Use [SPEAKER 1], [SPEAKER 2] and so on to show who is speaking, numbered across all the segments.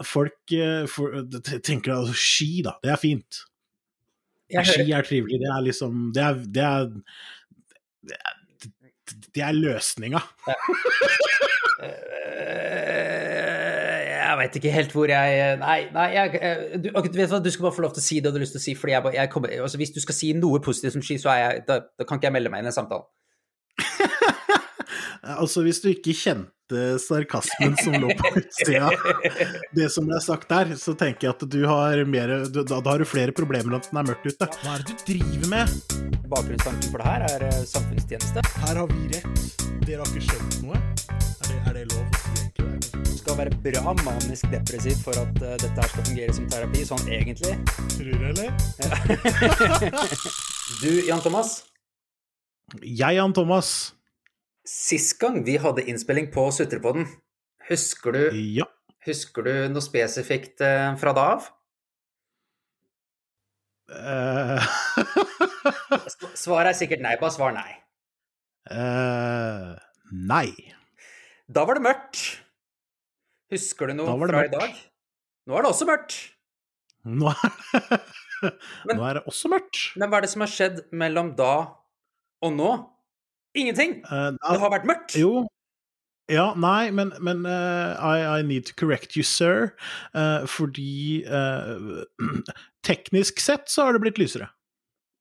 [SPEAKER 1] folk eh, for, tenker altså ski, da. Det er fint. Ski er trivelig. Det er liksom Det er, det er, det er, det er løsninga.
[SPEAKER 2] Øh, jeg veit ikke helt hvor jeg Nei, nei jeg, øh, du, vet hva, du skal bare få lov til å si det du har lyst til å si. Fordi jeg, jeg kommer, altså, hvis du skal si noe positivt som ski, så er jeg, da, da kan ikke jeg melde meg inn i en samtale.
[SPEAKER 1] Altså, hvis du ikke kjente sarkasmen som lå på utsida, det som ble sagt der, så tenker jeg at du har mer du, da, da har du flere problemer enn at den er mørkt ute. Hva er det du driver med?
[SPEAKER 2] Bakgrunnstanken for det her er øh, samfunnstjeneste.
[SPEAKER 1] Her har vi rett. Dere har ikke skjønt noe. Er det, er det lov å si egentlig?
[SPEAKER 2] Du skal være bra manisk depressiv for at uh, dette her skal fungere som terapi, sånn egentlig.
[SPEAKER 1] Tror du, eller?
[SPEAKER 2] Du, Jan Thomas.
[SPEAKER 1] Jeg, Jan Thomas.
[SPEAKER 2] Sist gang vi hadde innspilling på Sutrepodden, husker du,
[SPEAKER 1] Ja.
[SPEAKER 2] husker du noe spesifikt øh, fra da av?
[SPEAKER 1] Uh...
[SPEAKER 2] Svaret er sikkert nei. Bare svar nei.
[SPEAKER 1] Uh, nei.
[SPEAKER 2] Da var det mørkt. Husker du noe
[SPEAKER 1] da
[SPEAKER 2] fra
[SPEAKER 1] mørkt.
[SPEAKER 2] i dag? Nå er det også mørkt.
[SPEAKER 1] Nå er,
[SPEAKER 2] Men-
[SPEAKER 1] Nå er det også mørkt.
[SPEAKER 2] Men hva er det som har skjedd mellom da og nå? Ingenting!
[SPEAKER 1] Uh,
[SPEAKER 2] Det har vært mørkt.
[SPEAKER 1] Jo. Ja, nei, men, men uh, I, I need to correct you, sir. Uh, fordi teknisk sett så har det blitt lysere.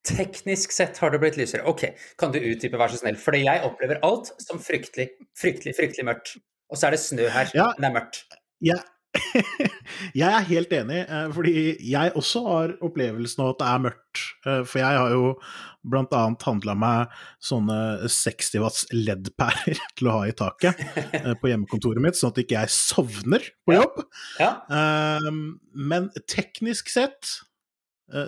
[SPEAKER 2] Teknisk sett har det blitt lysere. Ok, kan du utdype, vær så snill? Fordi jeg opplever alt som fryktelig, fryktelig, fryktelig mørkt. Og så er det snø her,
[SPEAKER 1] Ja.
[SPEAKER 2] men det er mørkt.
[SPEAKER 1] Jeg, jeg er helt enig, eh, fordi jeg også har opplevelsen av at det er mørkt. Eh, for jeg har jo blant annet handla meg sånne 60 watts LED-pærer til å ha i taket eh, på hjemmekontoret mitt, sånn at ikke jeg sovner på jobb.
[SPEAKER 2] Ja.
[SPEAKER 1] Ja. men teknisk sett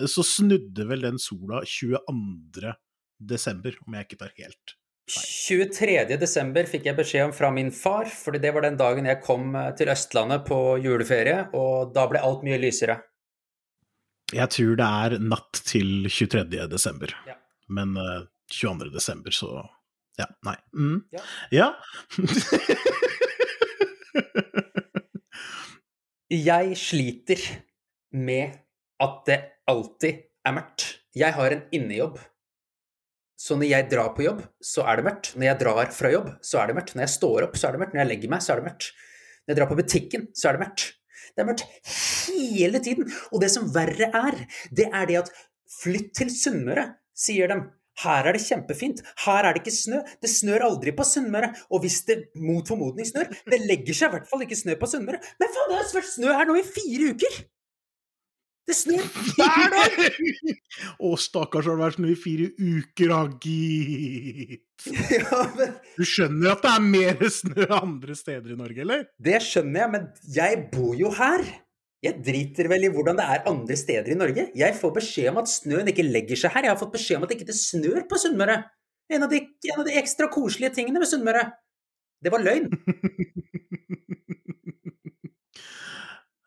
[SPEAKER 1] så snudde vel den sola 22. desember, om jeg ikke tar helt
[SPEAKER 2] 23. desember fikk jeg beskjed om fra min far, fordi det var den dagen jeg kom eh, til Østlandet på juleferie, og da ble alt mye lysere.
[SPEAKER 1] Jeg tror det er natt til 23. desember.
[SPEAKER 2] Ja.
[SPEAKER 1] Men uh, 22. desember, så Ja, nei. Mm.
[SPEAKER 2] Ja.
[SPEAKER 1] ja.
[SPEAKER 2] Jeg sliter med at det alltid er mørkt. Jeg har en innejobb. Så når jeg drar på jobb, så er det mørkt. Når jeg drar fra jobb, så er det mørkt. Når jeg står opp, så er det mørkt. Når jeg legger meg, så er det mørkt. Når jeg drar på butikken, så er det mørkt. Det er mørkt hele tiden. Og det som verre er, det er det at flytt til Sunnmøre, sier dem. Her er det kjempefint. Her er det ikke snø. Det snør aldri på Sunnmøre. Og hvis det mot formodning snør Det legger seg i hvert fall ikke snø på Sunnmøre. Men faen, det har vært snø her nå i fire uker! Det snør hver dag!
[SPEAKER 1] Å, stakkars, har det vært snø i fire uker, da, gitt.
[SPEAKER 2] Ja, men
[SPEAKER 1] Du skjønner at det er mer snø andre steder i Norge, eller?
[SPEAKER 2] Det skjønner jeg, men jeg bor jo her. Jeg driter vel i hvordan det er andre steder i Norge. Jeg får beskjed om at snøen ikke legger seg her. Jeg har fått beskjed om at det ikke snør på Sunnmøre. En av, de, en av de ekstra koselige tingene med Sunnmøre. Det var løgn.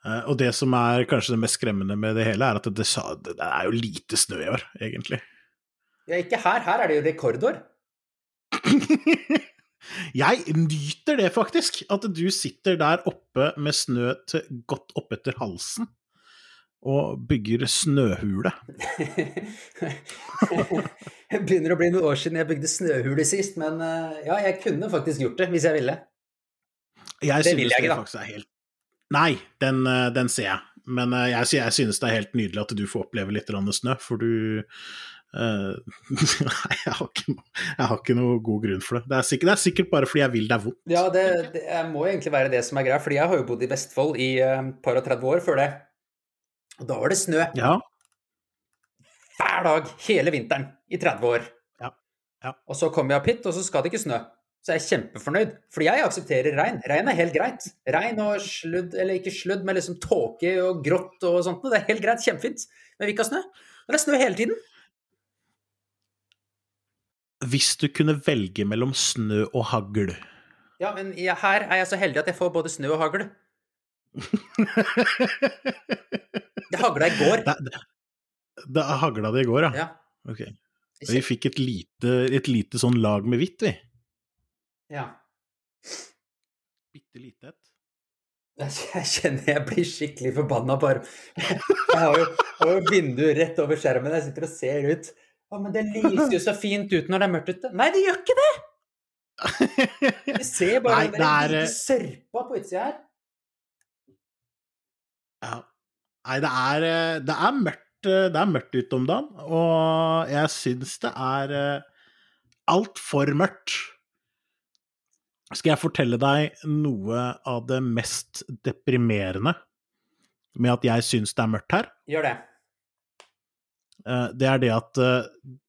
[SPEAKER 1] Eh, Og det som er kanskje det mest skremmende med det hele, er at det, det er jo lite snø i år, egentlig.
[SPEAKER 2] Ja, ikke her. Her er det jo rekordår.
[SPEAKER 1] Jeg nyter det faktisk, at du sitter der oppe med snø til godt oppetter halsen og bygger snøhule.
[SPEAKER 2] Det begynner å bli noen år siden jeg bygde snøhule sist, men eh, ja, jeg kunne faktisk gjort det hvis jeg ville.
[SPEAKER 1] Jeg
[SPEAKER 2] Det
[SPEAKER 1] synes
[SPEAKER 2] vil jeg ikke,
[SPEAKER 1] det faktisk er helt Nei, den, eh, den ser jeg. Men eh, jeg, jeg synes det er helt nydelig at du får oppleve litt snø, for du Nei, jeg har, ikke, jeg har ikke noe god grunn for det. Det er sikkert, det er sikkert bare fordi jeg vil deg vondt.
[SPEAKER 2] Ja, det, det må egentlig være det som er greia, fordi jeg har jo bodd i Vestfold i et et par og 30 år før det. Og da var det snø
[SPEAKER 1] Ja,
[SPEAKER 2] hver dag hele vinteren i 30 år.
[SPEAKER 1] Ja, ja.
[SPEAKER 2] Og så kommer jeg opp hit, og så skal det ikke snø. Så er jeg kjempefornøyd, fordi jeg aksepterer regn. Regn er helt greit. Regn og sludd, eller ikke sludd, men liksom tåke og grått og sånt. Det er helt greit, kjempefint. Men vi ikke ha snø. Men det er snø hele tiden.
[SPEAKER 1] hvis du kunne velge mellom snø og hagl
[SPEAKER 2] Ja, men jeg, her er jeg så heldig at jeg får både snø og hagl. Det hagla i går.
[SPEAKER 1] Det, det, det hagla det i går, ja?
[SPEAKER 2] Ja.
[SPEAKER 1] Ok. Vi fikk et lite, et lite sånn lag med hvitt, vi.
[SPEAKER 2] Ja.
[SPEAKER 1] Bitte lite et.
[SPEAKER 2] Jeg kjenner jeg blir skikkelig forbanna bare Jeg har jo, har jo vinduet rett over skjermen, jeg sitter og ser ut. Å, men det lyser jo så fint ut når det er mørkt ute. Nei, det gjør ikke det! Du ser bare
[SPEAKER 1] Nei,
[SPEAKER 2] den
[SPEAKER 1] det
[SPEAKER 2] der
[SPEAKER 1] er-
[SPEAKER 2] lille sørpa på utsida her.
[SPEAKER 1] Ja. Nei, det er, eh, det er mørkt eh, Det er mørkt ute om dagen, og jeg syns det er altfor mørkt. Skal jeg fortelle deg noe av det mest deprimerende med at jeg syns det er mørkt her?
[SPEAKER 2] Gjør det.
[SPEAKER 1] Eh, Det er det at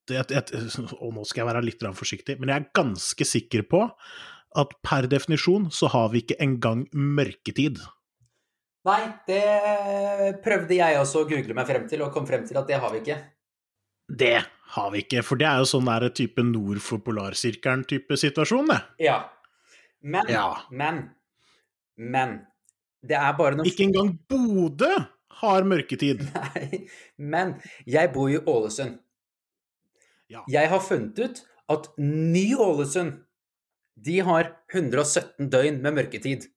[SPEAKER 1] det, et, Og nå skal jeg være litt forsiktig, men jeg er ganske sikker på at per definisjon så har vi ikke engang mørketid.
[SPEAKER 2] Nei, det prøvde jeg også å google meg frem til, og kom frem til at det har vi ikke.
[SPEAKER 1] Det har vi ikke, for det er jo sånn der type nord for polarsirkelen-type situasjon, det.
[SPEAKER 2] Ja. Men,
[SPEAKER 1] Ja.
[SPEAKER 2] men, men Det er bare noe
[SPEAKER 1] Ikke engang Bodø har mørketid.
[SPEAKER 2] Nei, men jeg bor i Ålesund.
[SPEAKER 1] Ja.
[SPEAKER 2] Jeg har funnet ut at Ny-Ålesund, de har 117 døgn med mørketid.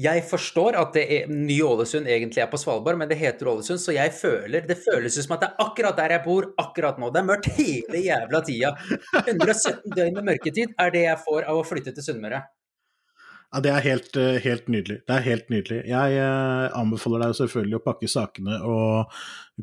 [SPEAKER 2] Jeg forstår at det er Ny-Ålesund egentlig er på Svalbard, men det heter Ålesund, så jeg føler Det føles som at det er akkurat der jeg bor akkurat nå. Det er mørkt hele jævla tida. 117 døgn med mørketid er det jeg får av å flytte til Sunnmøre.
[SPEAKER 1] Ja, Det er helt, eh, helt nydelig. Det er helt nydelig. Jeg eh, anbefaler deg selvfølgelig å pakke sakene og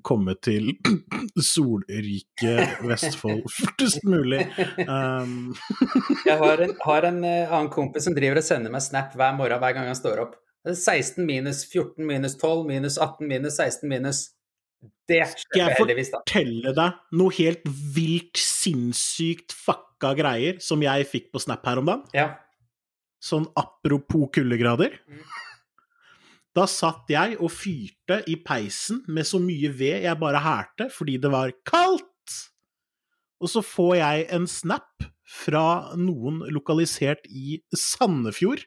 [SPEAKER 1] komme til solrike Vestfold fortest mulig. Um,
[SPEAKER 2] Jeg har en, har en eh, annen kompis som driver og sender meg snap hver morgen hver gang han står opp. Er 16 minus, 14 minus, 12 minus, 18 minus, 16 minus. Det Skal
[SPEAKER 1] jeg fortelle deg noe helt vilt sinnssykt fucka greier som jeg fikk på Snap her om dagen?
[SPEAKER 2] Ja.
[SPEAKER 1] Sånn apropos kuldegrader. Da satt jeg og fyrte i peisen med så mye ved jeg bare hærte, fordi det var kaldt! Og så får jeg en snap fra noen lokalisert i Sandefjord,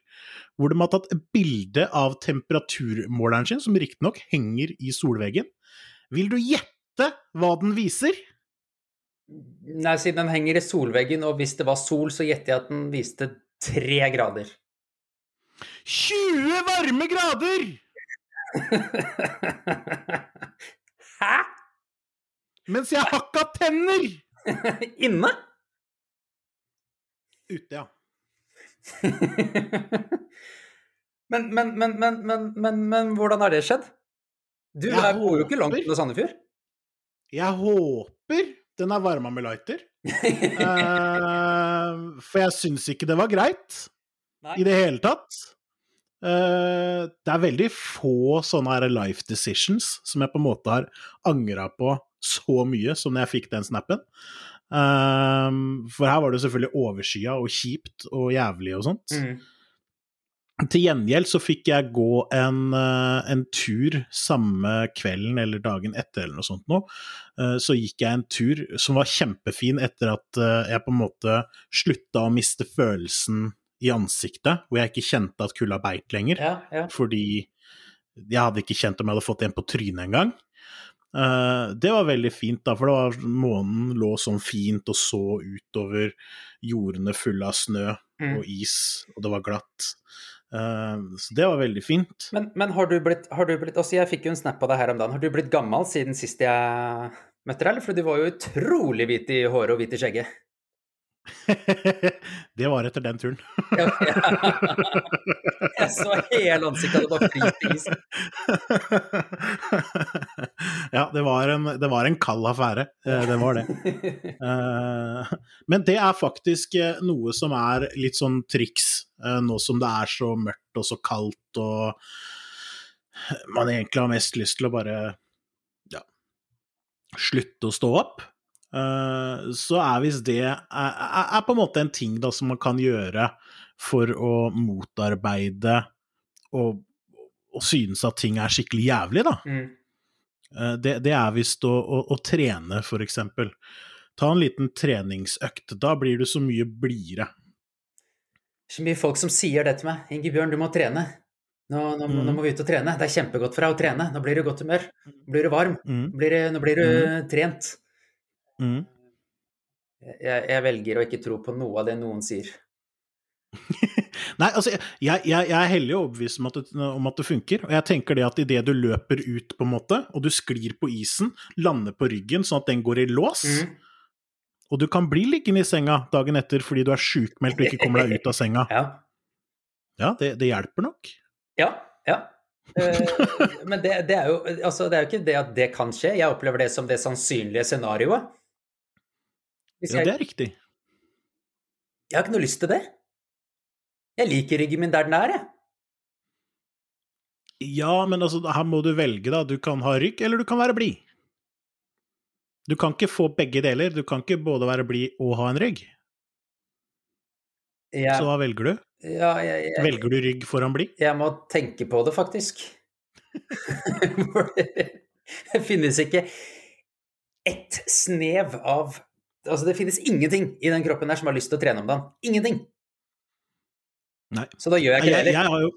[SPEAKER 1] hvor de har tatt bilde av temperaturmåleren sin, som riktignok henger i solveggen. Vil du gjette hva den viser?
[SPEAKER 2] Nei, siden den henger i solveggen, og hvis det var sol, så gjetter jeg at den viste tre grader.
[SPEAKER 1] 20 varme grader!
[SPEAKER 2] Hæ?
[SPEAKER 1] Mens jeg hakka tenner!
[SPEAKER 2] Inne?
[SPEAKER 1] Ute, ja.
[SPEAKER 2] men, men, men, men, men, men, men hvordan har det skjedd? Du
[SPEAKER 1] Jeg
[SPEAKER 2] er- bor jo ikke langt unna Sandefjord.
[SPEAKER 1] Jeg håper den er varma med lighter. Eh, for jeg syns ikke det var greit
[SPEAKER 2] Nei.
[SPEAKER 1] i det hele tatt. Eh, det er veldig få sånne her life decisions som jeg på en måte har angra på så mye som når jeg fikk den snappen. Eh, for her var det selvfølgelig overskya og kjipt og jævlig og sånt.
[SPEAKER 2] Mm.
[SPEAKER 1] Til gjengjeld så fikk jeg gå en, eh, en tur samme kvelden eller dagen etter eller noe sånt nå. Eh, Så gikk jeg en tur som var kjempefin etter at eh, jeg på en måte slutta å miste følelsen i ansiktet, hvor jeg ikke kjente at kulda beit lenger.
[SPEAKER 2] Ja, ja.
[SPEAKER 1] Fordi jeg hadde ikke kjent om jeg hadde fått en på trynet engang. Uh, det var veldig fint, da, for det var, månen lå sånn fint og så utover jordene fulle av snø
[SPEAKER 2] Mm.
[SPEAKER 1] og is, og det var glatt. Eh, så det var veldig fint.
[SPEAKER 2] Men, men har du blitt, har du blitt også Jeg fikk jo en snap av deg her om dagen. Har du blitt gammel siden sist jeg møtte deg, eller? For du var jo utrolig hvit i håret og hvit i skjegget.
[SPEAKER 1] det var etter den turen.
[SPEAKER 2] Ja, Jeg så hele ansiktet det bare flyt i is.
[SPEAKER 1] ja, det var, en, det var en kald affære. Eh, Det var det. Eh, Men det er faktisk eh, noe som er litt sånn triks, nå som det er så mørkt og så kaldt og man egentlig har mest lyst til å bare ja, slutte å stå opp. Eh, Så er visst det er, er på en måte en ting da som man kan gjøre for å motarbeide og, og synes at ting er skikkelig jævlig, da.
[SPEAKER 2] Mm.
[SPEAKER 1] Eh, Det, det er visst å, å, å trene, for eksempel. Ta en liten treningsøkt. Da blir du så mye blidere.
[SPEAKER 2] Så mye folk som sier det til meg. 'Ingebjørn, du må trene'. Nå, nå,
[SPEAKER 1] Mm.
[SPEAKER 2] nå må vi ut og trene. Det er kjempegodt for deg å trene. Nå blir du i godt humør. Nå blir du varm.
[SPEAKER 1] Mm,
[SPEAKER 2] Nå blir, du- nå blir du trent.
[SPEAKER 1] Mm.
[SPEAKER 2] Jeg, jeg velger å ikke tro på noe av det noen sier.
[SPEAKER 1] Nei, altså, jeg, jeg, jeg er hellig overbevist om, at det- om at det funker. Og jeg tenker det at idet du løper ut, på en måte, og du sklir på isen, lander på ryggen sånn at den går i lås,
[SPEAKER 2] Mm.
[SPEAKER 1] og du kan bli liggende i senga dagen etter fordi du er sjukmeldt og ikke kommer deg ut av senga,
[SPEAKER 2] Ja.
[SPEAKER 1] ja, det, det hjelper nok.
[SPEAKER 2] Ja. ja. Eh, men det, det, er jo, altså, det er jo ikke det at det kan skje. Jeg opplever det som det sannsynlige scenarioet. Hvis
[SPEAKER 1] Ja, det er riktig.
[SPEAKER 2] jeg har ikke noe lyst til det. Jeg liker ryggen min der den er, jeg.
[SPEAKER 1] Ja, men altså, her må du velge, da. Du kan ha rygg, eller du kan være blid. Du kan ikke få begge deler. Du kan ikke både være blid og ha en rygg.
[SPEAKER 2] Jeg,
[SPEAKER 1] Så hva velger du?
[SPEAKER 2] ja, jeg, jeg,
[SPEAKER 1] Velger du rygg foran blid?
[SPEAKER 2] jeg må tenke på det, faktisk. Det finnes ikke ett snev av Altså, det finnes ingenting i den kroppen der som har lyst til å trene om dagen. Ingenting.
[SPEAKER 1] Nei.
[SPEAKER 2] Så da gjør jeg ikke det heller.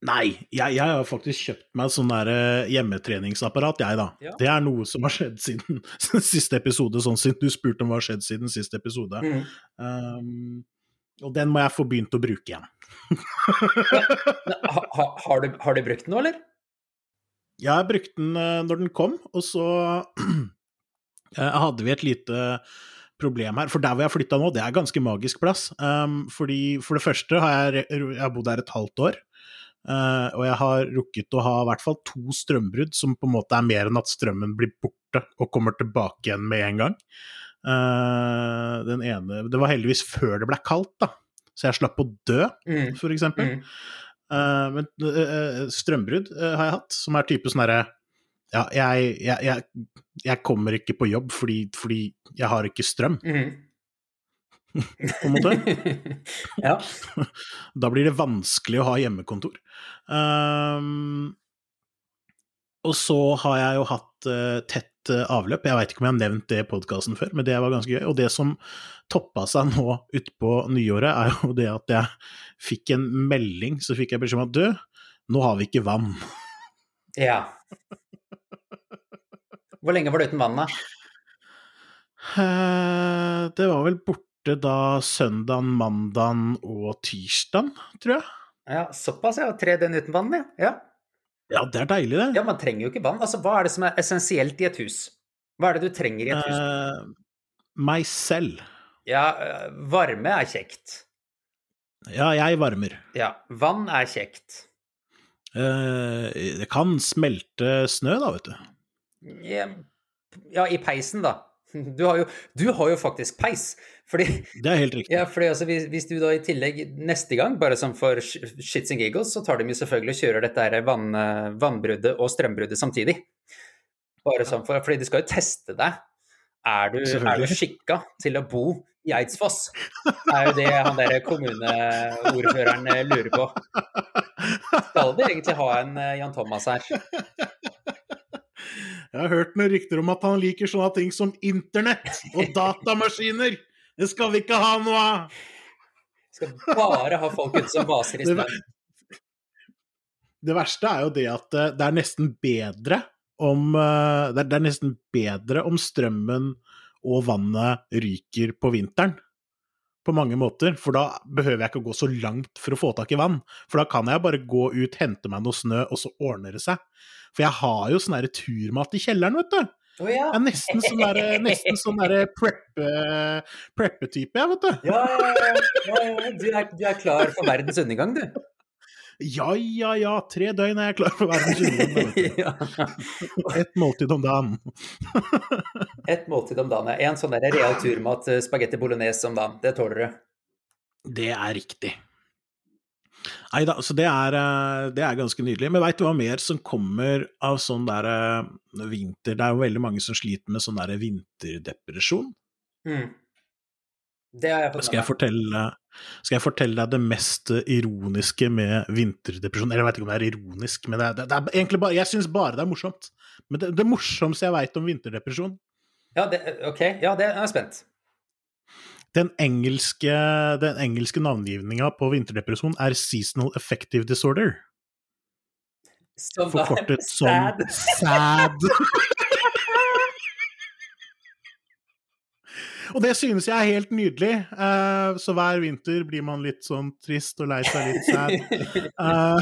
[SPEAKER 1] Nei, jeg, jeg har faktisk kjøpt meg sånn der eh, hjemmetreningsapparat, jeg, da.
[SPEAKER 2] Ja.
[SPEAKER 1] Det er noe som har skjedd siden siste episode, sånn siden du spurte om hva har skjedd siden siste episode.
[SPEAKER 2] Mm.
[SPEAKER 1] Um, og den må jeg få begynt å bruke igjen.
[SPEAKER 2] Ha, ha, har, du, har du brukt den nå, eller?
[SPEAKER 1] Jeg har brukt den eh, når den kom, og så hadde vi et lite problem her. For der hvor jeg flytta nå, det er ganske magisk plass. Um, fordi For det første har jeg, jeg har bodd her et halvt år. Uh, og jeg har rukket å ha i hvert fall to strømbrudd, som på en måte er mer enn at strømmen blir borte og kommer tilbake igjen med en gang. Uh, den ene Det var heldigvis før det ble kaldt, da. Så jeg slapp å dø,
[SPEAKER 2] Mm.
[SPEAKER 1] for eksempel.
[SPEAKER 2] Mm.
[SPEAKER 1] Uh, men eh, strømbrudd eh, har jeg hatt, som er type sånn herre Ja, jeg, jeg, jeg, jeg kommer ikke på jobb fordi, fordi jeg har ikke strøm,
[SPEAKER 2] Mm.
[SPEAKER 1] på en måte.
[SPEAKER 2] ja.
[SPEAKER 1] Da blir det vanskelig å ha hjemmekontor. Um, og så har jeg jo hatt uh, tett uh, avløp. Jeg veit ikke om jeg har nevnt det i podkasten før, men det var ganske gøy. Og det som toppa seg nå utpå nyåret, er jo det at jeg fikk en melding, så fikk jeg beskjed om at du, nå har vi ikke vann.
[SPEAKER 2] ja. Hvor lenge var du uten vann, da?
[SPEAKER 1] Eh, Det var vel borte da søndagen, mandagen og tirsdagen, tror jeg.
[SPEAKER 2] Ja, Såpass, ja. Tre døgn uten vann, ja. ja.
[SPEAKER 1] Ja, det er deilig, det.
[SPEAKER 2] Ja, man trenger jo ikke vann. Altså, Hva er det som er essensielt i et hus? Hva er det du trenger i et hus?
[SPEAKER 1] Eh, meg selv.
[SPEAKER 2] Ja, øh, varme er kjekt.
[SPEAKER 1] Ja, jeg varmer.
[SPEAKER 2] Ja, vann er kjekt.
[SPEAKER 1] Eh, det kan smelte snø, da, vet du.
[SPEAKER 2] Ja, i peisen, da. Du har, jo, du har jo faktisk peis. Fordi,
[SPEAKER 1] Det er helt riktig.
[SPEAKER 2] ja, fordi altså, hvis, hvis du da i tillegg neste gang, bare som for shits and giggles, så tar de jo selvfølgelig og kjører dette her vann, vannbruddet og strømbruddet samtidig. Bare sånn for, fordi de skal jo teste deg. Er du, er du skikka til å bo i Eidsfoss? Det Er jo det han der kommuneordføreren eh, lurer på. Skal vi egentlig ha en eh, Jan Thomas her?
[SPEAKER 1] Jeg har hørt noen rykter om at han liker sånne ting som internett og datamaskiner. Det skal vi ikke ha noe av!
[SPEAKER 2] Skal bare ha folk ute som vaser i stedet.
[SPEAKER 1] det verste er jo det at eh, det er nesten bedre om eh, det det er nesten bedre om strømmen og vannet ryker på vinteren. På mange måter, for da behøver jeg ikke å gå så langt for å få tak i vann. For da kan jeg bare gå ut, hente meg noe snø, og så ordner det seg. For jeg har jo sånn derre turmat i kjelleren, vet du.
[SPEAKER 2] Oh, ja.
[SPEAKER 1] Jeg er nesten sånn derre nesten sånn derre preppe- preppe-type, jeg, vet du.
[SPEAKER 2] Ja, ja, ja, ja, ja. Du, er, du er klar for verdens undergang, du.
[SPEAKER 1] Ja, ja, ja, tre døgn er jeg klar for verdens undergang. vet du.
[SPEAKER 2] ja.
[SPEAKER 1] Et måltid om dagen.
[SPEAKER 2] Et måltid om dagen. ja. En sånn der real turmat, eh, spagetti bolognese om dagen. Det tåler du.
[SPEAKER 1] Det er riktig. Nei da, så det er, eh, det er ganske nydelig. Men veit du hva mer som kommer av sånn der eh, vinter Det er jo veldig mange som sliter med sånn der vinterdepresjon.
[SPEAKER 2] Mm. Jeg
[SPEAKER 1] Skal jeg, fortelle, skal jeg fortelle deg det mest ironiske med vinterdepresjon? Eller jeg vet ikke om det er ironisk, men det er, det er egentlig bare Jeg syns bare det er morsomt. Men det, det morsomste jeg veit om vinterdepresjon
[SPEAKER 2] Ja, det, ok. Ja, det er jeg spent.
[SPEAKER 1] Den engelske, den engelske navngivninga på vinterdepresjon er seasonal affective disorder.
[SPEAKER 2] Som
[SPEAKER 1] Forkortet som
[SPEAKER 2] Sad.
[SPEAKER 1] sad. Og det synes jeg er helt nydelig. Uh, så hver vinter blir man litt sånn trist og lei seg litt sad. Uh,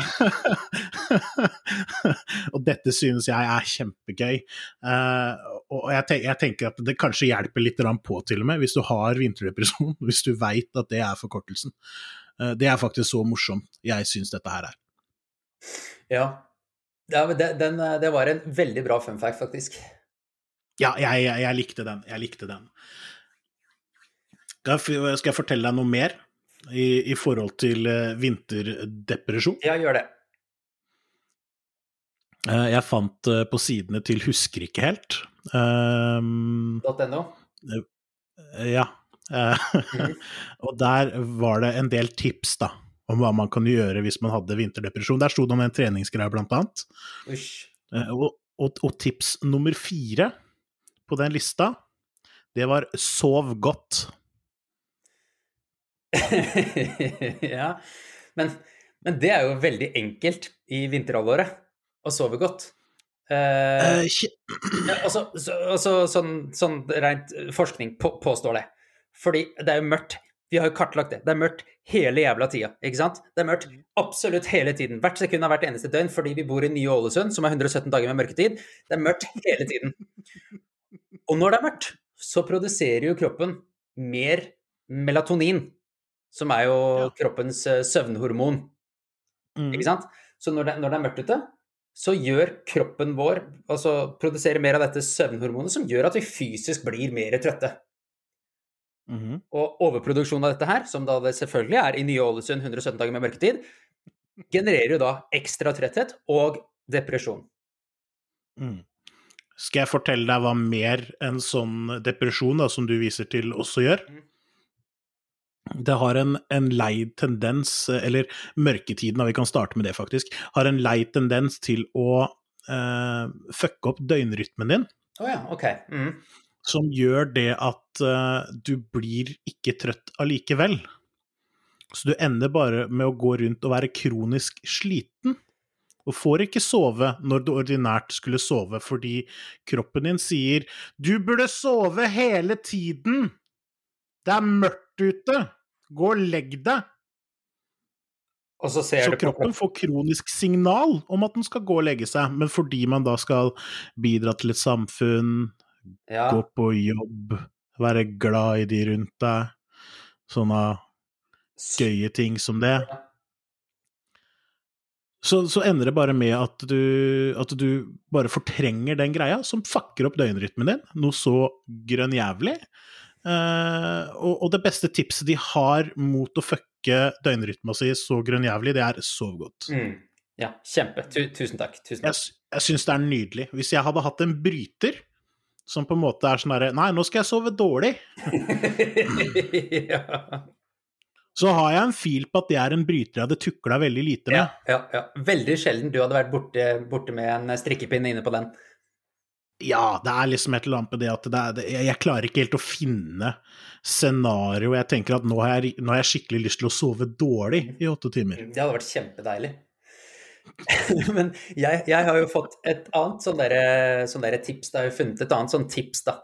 [SPEAKER 1] og dette synes jeg er kjempegøy. Uh, og jeg, tenk, jeg, tenker at det kanskje hjelper litt på til og med, hvis du har vinterdepresjon, hvis du veit at det er forkortelsen. Det er faktisk så morsomt jeg syns dette her er.
[SPEAKER 2] Ja. ja det, den, det var en veldig bra fun fact, faktisk.
[SPEAKER 1] Ja, jeg, jeg, jeg, likte den. Jeg likte den. Skal jeg fortelle deg noe mer i, i forhold til uh, vinterdepresjon?
[SPEAKER 2] Ja, gjør det.
[SPEAKER 1] Uh, jeg fant uh, på sidene til Husker ikke helt.
[SPEAKER 2] Um, .no?
[SPEAKER 1] ja. Mm. og der var det en del tips, da om hva man kan gjøre hvis man hadde vinterdepresjon. Der sto det om en treningsgreie, blant annet. Og, og, og, tips nummer fire på den lista, det var sov godt.
[SPEAKER 2] ja, men, men, det er jo veldig enkelt i vinterhalvåret å sove godt. Uh, uh, altså, så, altså, sånn, sånn rent forskning på, påstår det. Fordi det er jo mørkt. Vi har jo kartlagt det. Det er mørkt hele jævla tida, ikke sant? Det er mørkt absolutt hele tiden. Hvert sekund av hvert eneste døgn fordi vi bor i Nye-Ålesund, som er 117 dager med mørketid. Det er mørkt hele tiden. Og når det er mørkt, så produserer jo kroppen mer melatonin, som er jo ja. kroppens eh, søvnhormon. Mm. Ikke sant? Så når det, når det, er mørkt ute, så gjør kroppen vår Altså produserer mer av dette søvnhormonet som gjør at vi fysisk blir mer trøtte. Mm -hmm. Og overproduksjon av dette her, som da det selvfølgelig er i Nye Ålesund 117 dager med mørketid, genererer jo da ekstra tretthet og depresjon.
[SPEAKER 1] Mm. Skal jeg fortelle deg hva mer enn sånn depresjon, da, som du viser til, også gjør? Mm. Det har en, en lei tendens, eller mørketiden, vi kan starte med det faktisk, har en lei tendens til å eh, fucke opp døgnrytmen din.
[SPEAKER 2] Oh ja, ok. Mm.
[SPEAKER 1] Som gjør det at eh, du blir ikke trøtt allikevel. Så du ender bare med å gå rundt og være kronisk sliten og får ikke sove når du ordinært skulle sove, fordi kroppen din sier 'du burde sove hele tiden', det er mørkt ute, gå og legg deg.
[SPEAKER 2] så,
[SPEAKER 1] så kroppen får kronisk signal om at den skal gå og legge seg, men fordi man da skal bidra til et samfunn, ja. gå på jobb, være glad i de rundt deg, sånne gøye ting som det, så, så, ender det bare med at du, at du, bare fortrenger den greia, som fucker opp døgnrytmen din, noe så grønnjævlig. Uh, og, og, det beste tipset de har mot å fucke døgnrytma si så grønnjævlig, det er sov godt. Mm.
[SPEAKER 2] Ja, kjempe. Tusen takk. Tusen takk.
[SPEAKER 1] Jeg, jeg syns det er nydelig. Hvis jeg hadde hatt en bryter som på en måte er sånn herre Nei, nå skal jeg sove dårlig. ja så har jeg en fil på at det er en bryter jeg hadde tukla veldig lite med.
[SPEAKER 2] Ja, ja, ja. Veldig sjelden du hadde vært borte, borte med en strikkepinne inne på den.
[SPEAKER 1] Ja, det er liksom et eller annet med det at det er, det, jeg klarer ikke helt å finne scenario. Jeg tenker at nå har jeg, nå har jeg skikkelig lyst til å sove dårlig i åtte timer.
[SPEAKER 2] Det hadde vært kjempedeilig. Men jeg, jeg, har jo fått et annet sånn, derre sånn der tips. Jeg har funnet et annet sånn tips da,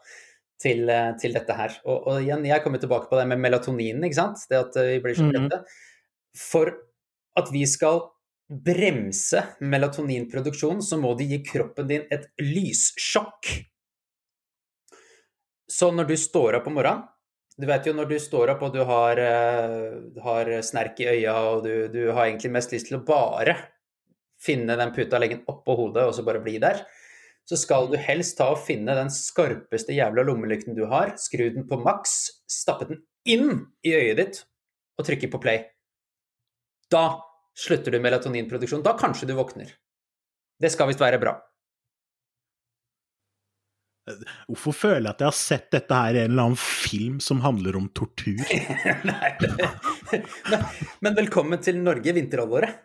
[SPEAKER 2] til, til dette her. Og, og, igjen, jeg kommer tilbake på det med melatoninen, ikke sant. Det at vi blir så redde. trøtte. Mm. For at vi skal bremse melatoninproduksjon, så må de gi kroppen din et lyssjokk. Så når du står opp om morgenen Du vet jo når du står opp og du har, uh, har snerk i øya og du, du, har egentlig mest lyst til å bare finne den puta, legge den oppå hodet og så bare bli der så skal du helst ta og finne den skarpeste jævla lommelykten du har, skru den på maks, stappe den inn i øyet ditt og trykke på play. Da slutter du melatoninproduksjon. Da kanskje du våkner. Det skal visst være bra.
[SPEAKER 1] Hvorfor føler jeg at jeg har sett dette her i en eller annen film som handler om tortur? Nei,
[SPEAKER 2] men, men velkommen til Norge vinterhalvåret.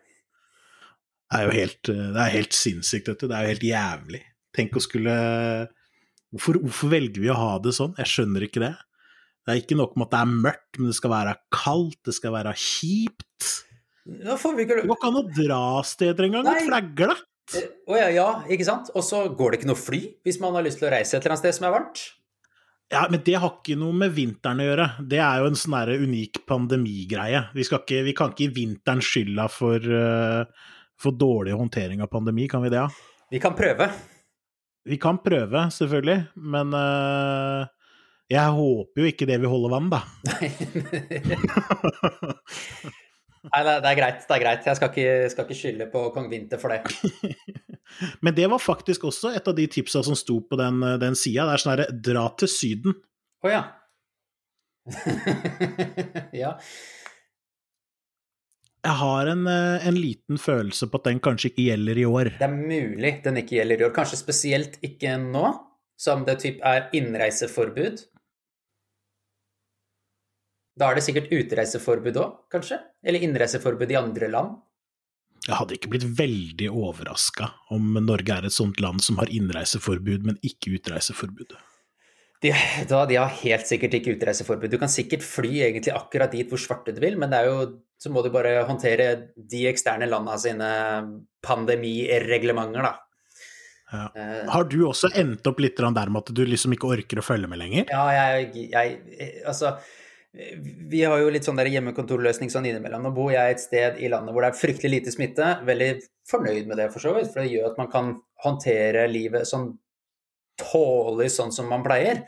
[SPEAKER 1] Det er jo helt, det er helt sinnssykt, dette. Det er jo helt jævlig. Tenk å skulle hvorfor, hvorfor, velger vi å ha det sånn? Jeg skjønner ikke det. Det er ikke nok med at det er mørkt, men det skal være kaldt, det skal være kjipt.
[SPEAKER 2] Ja, vi ikke...
[SPEAKER 1] Det går ikke an å dra steder engang, det
[SPEAKER 2] det. Å eh, ja, ja, ikke sant. Og så går det ikke noe fly hvis man har lyst til å reise et eller annet sted som er varmt.
[SPEAKER 1] Ja, men det har ikke noe med vinteren å gjøre. Det er jo en sånn unik pandemigreie. Vi, skal ikke, vi kan ikke gi vinteren skylda for, uh, for dårlig håndtering av pandemi, kan vi det? Ja?
[SPEAKER 2] Vi kan prøve.
[SPEAKER 1] Vi kan prøve, selvfølgelig, men uh, jeg håper jo ikke det vil holde vann, da.
[SPEAKER 2] Nei, det er greit. det er greit. Jeg skal ikke, skal ikke skylde på kong Vinter for det.
[SPEAKER 1] Men det var faktisk også et av de tipsa som sto på den, den sida. Det er sånn herre dra til Syden.
[SPEAKER 2] Å oh, ja. ja.
[SPEAKER 1] Jeg har en, en, liten følelse på at den kanskje ikke gjelder i år.
[SPEAKER 2] Det er mulig den ikke gjelder i år. Kanskje spesielt ikke nå, som det typ er innreiseforbud. Da er det sikkert utreiseforbud òg, kanskje? Eller innreiseforbud i andre land?
[SPEAKER 1] Jeg hadde ikke blitt veldig overraska om Norge er et sånt land som har innreiseforbud, men ikke utreiseforbud.
[SPEAKER 2] De, da, de har helt sikkert ikke utreiseforbud. Du kan sikkert fly egentlig akkurat dit hvor svarte du vil, men det er jo, så må du bare håndtere de eksterne landa sine pandemireglementer, da.
[SPEAKER 1] Ja. Uh, har du også endt opp litt der med at du liksom ikke orker å følge med lenger?
[SPEAKER 2] Ja, jeg, jeg Altså vi har jo litt sånn der hjemmekontorløsning sånn innimellom. Nå bor jeg et sted i landet hvor det er fryktelig lite smitte. Veldig fornøyd med det, for så vidt. For det gjør at man kan håndtere livet sånn tålelig sånn som man pleier.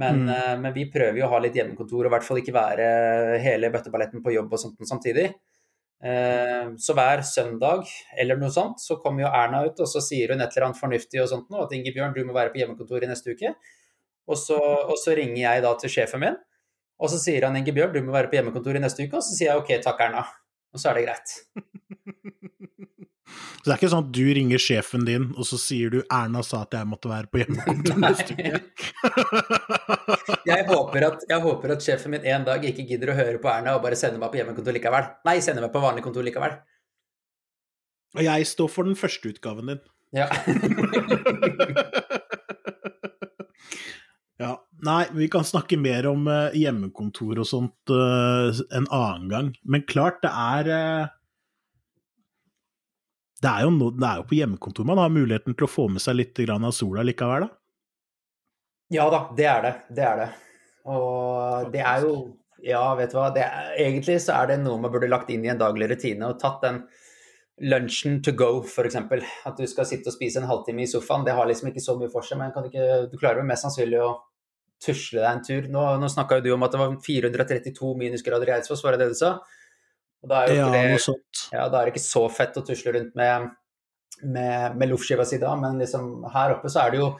[SPEAKER 2] Men, mm. uh, men, vi prøver jo å ha litt hjemmekontor, og i hvert fall ikke være hele bøtteballetten på jobb og sånt samtidig. Uh, så hver søndag eller noe sånt, så kommer jo Erna ut, og så sier hun et eller annet fornuftig og sånt noe, at Ingebjørn, du må være på hjemmekontor i neste uke. Og så, og så ringer jeg da til sjefen min og så sier han Inge Bjørn, du må være på hjemmekontor i neste uke. Og så sier jeg OK, takk Erna. Og så er det greit.
[SPEAKER 1] Så det er ikke sånn at du ringer sjefen din, og så sier du 'Erna sa at jeg måtte være på hjemmekontor neste uke'?
[SPEAKER 2] jeg, håper at, jeg håper at sjefen min en dag ikke gidder å høre på Erna og bare sender meg på hjemmekontor likevel. Nei, sender meg på vanlig kontor likevel.
[SPEAKER 1] Og jeg står for den første utgaven din.
[SPEAKER 2] Ja.
[SPEAKER 1] Ja, Nei, vi kan snakke mer om uh, hjemmekontor og sånt uh, en annen gang. Men klart, det er uh, det, er no, det er jo på hjemmekontor man har muligheten til å få med seg litt av sola likevel, da?
[SPEAKER 2] Ja da, det er det. Det er det. Og det er jo Ja, vet du hva. Er, egentlig så er det noe man burde lagt inn i en daglig rutine og tatt den lunsjen to go, f.eks. At du skal sitte og spise en halvtime i sofaen. Det har liksom ikke så mye for seg, men ikke, du klarer jo mest sannsynlig å tusle deg en tur. Nå, nå snakka jo du om at det var 432 minusgrader i Eidsvoll, var det det du sa? Og da er, jo ja, det, ja, da er det ikke så fett å tusle rundt med, med, med loffskiva si da, men liksom her oppe så er det jo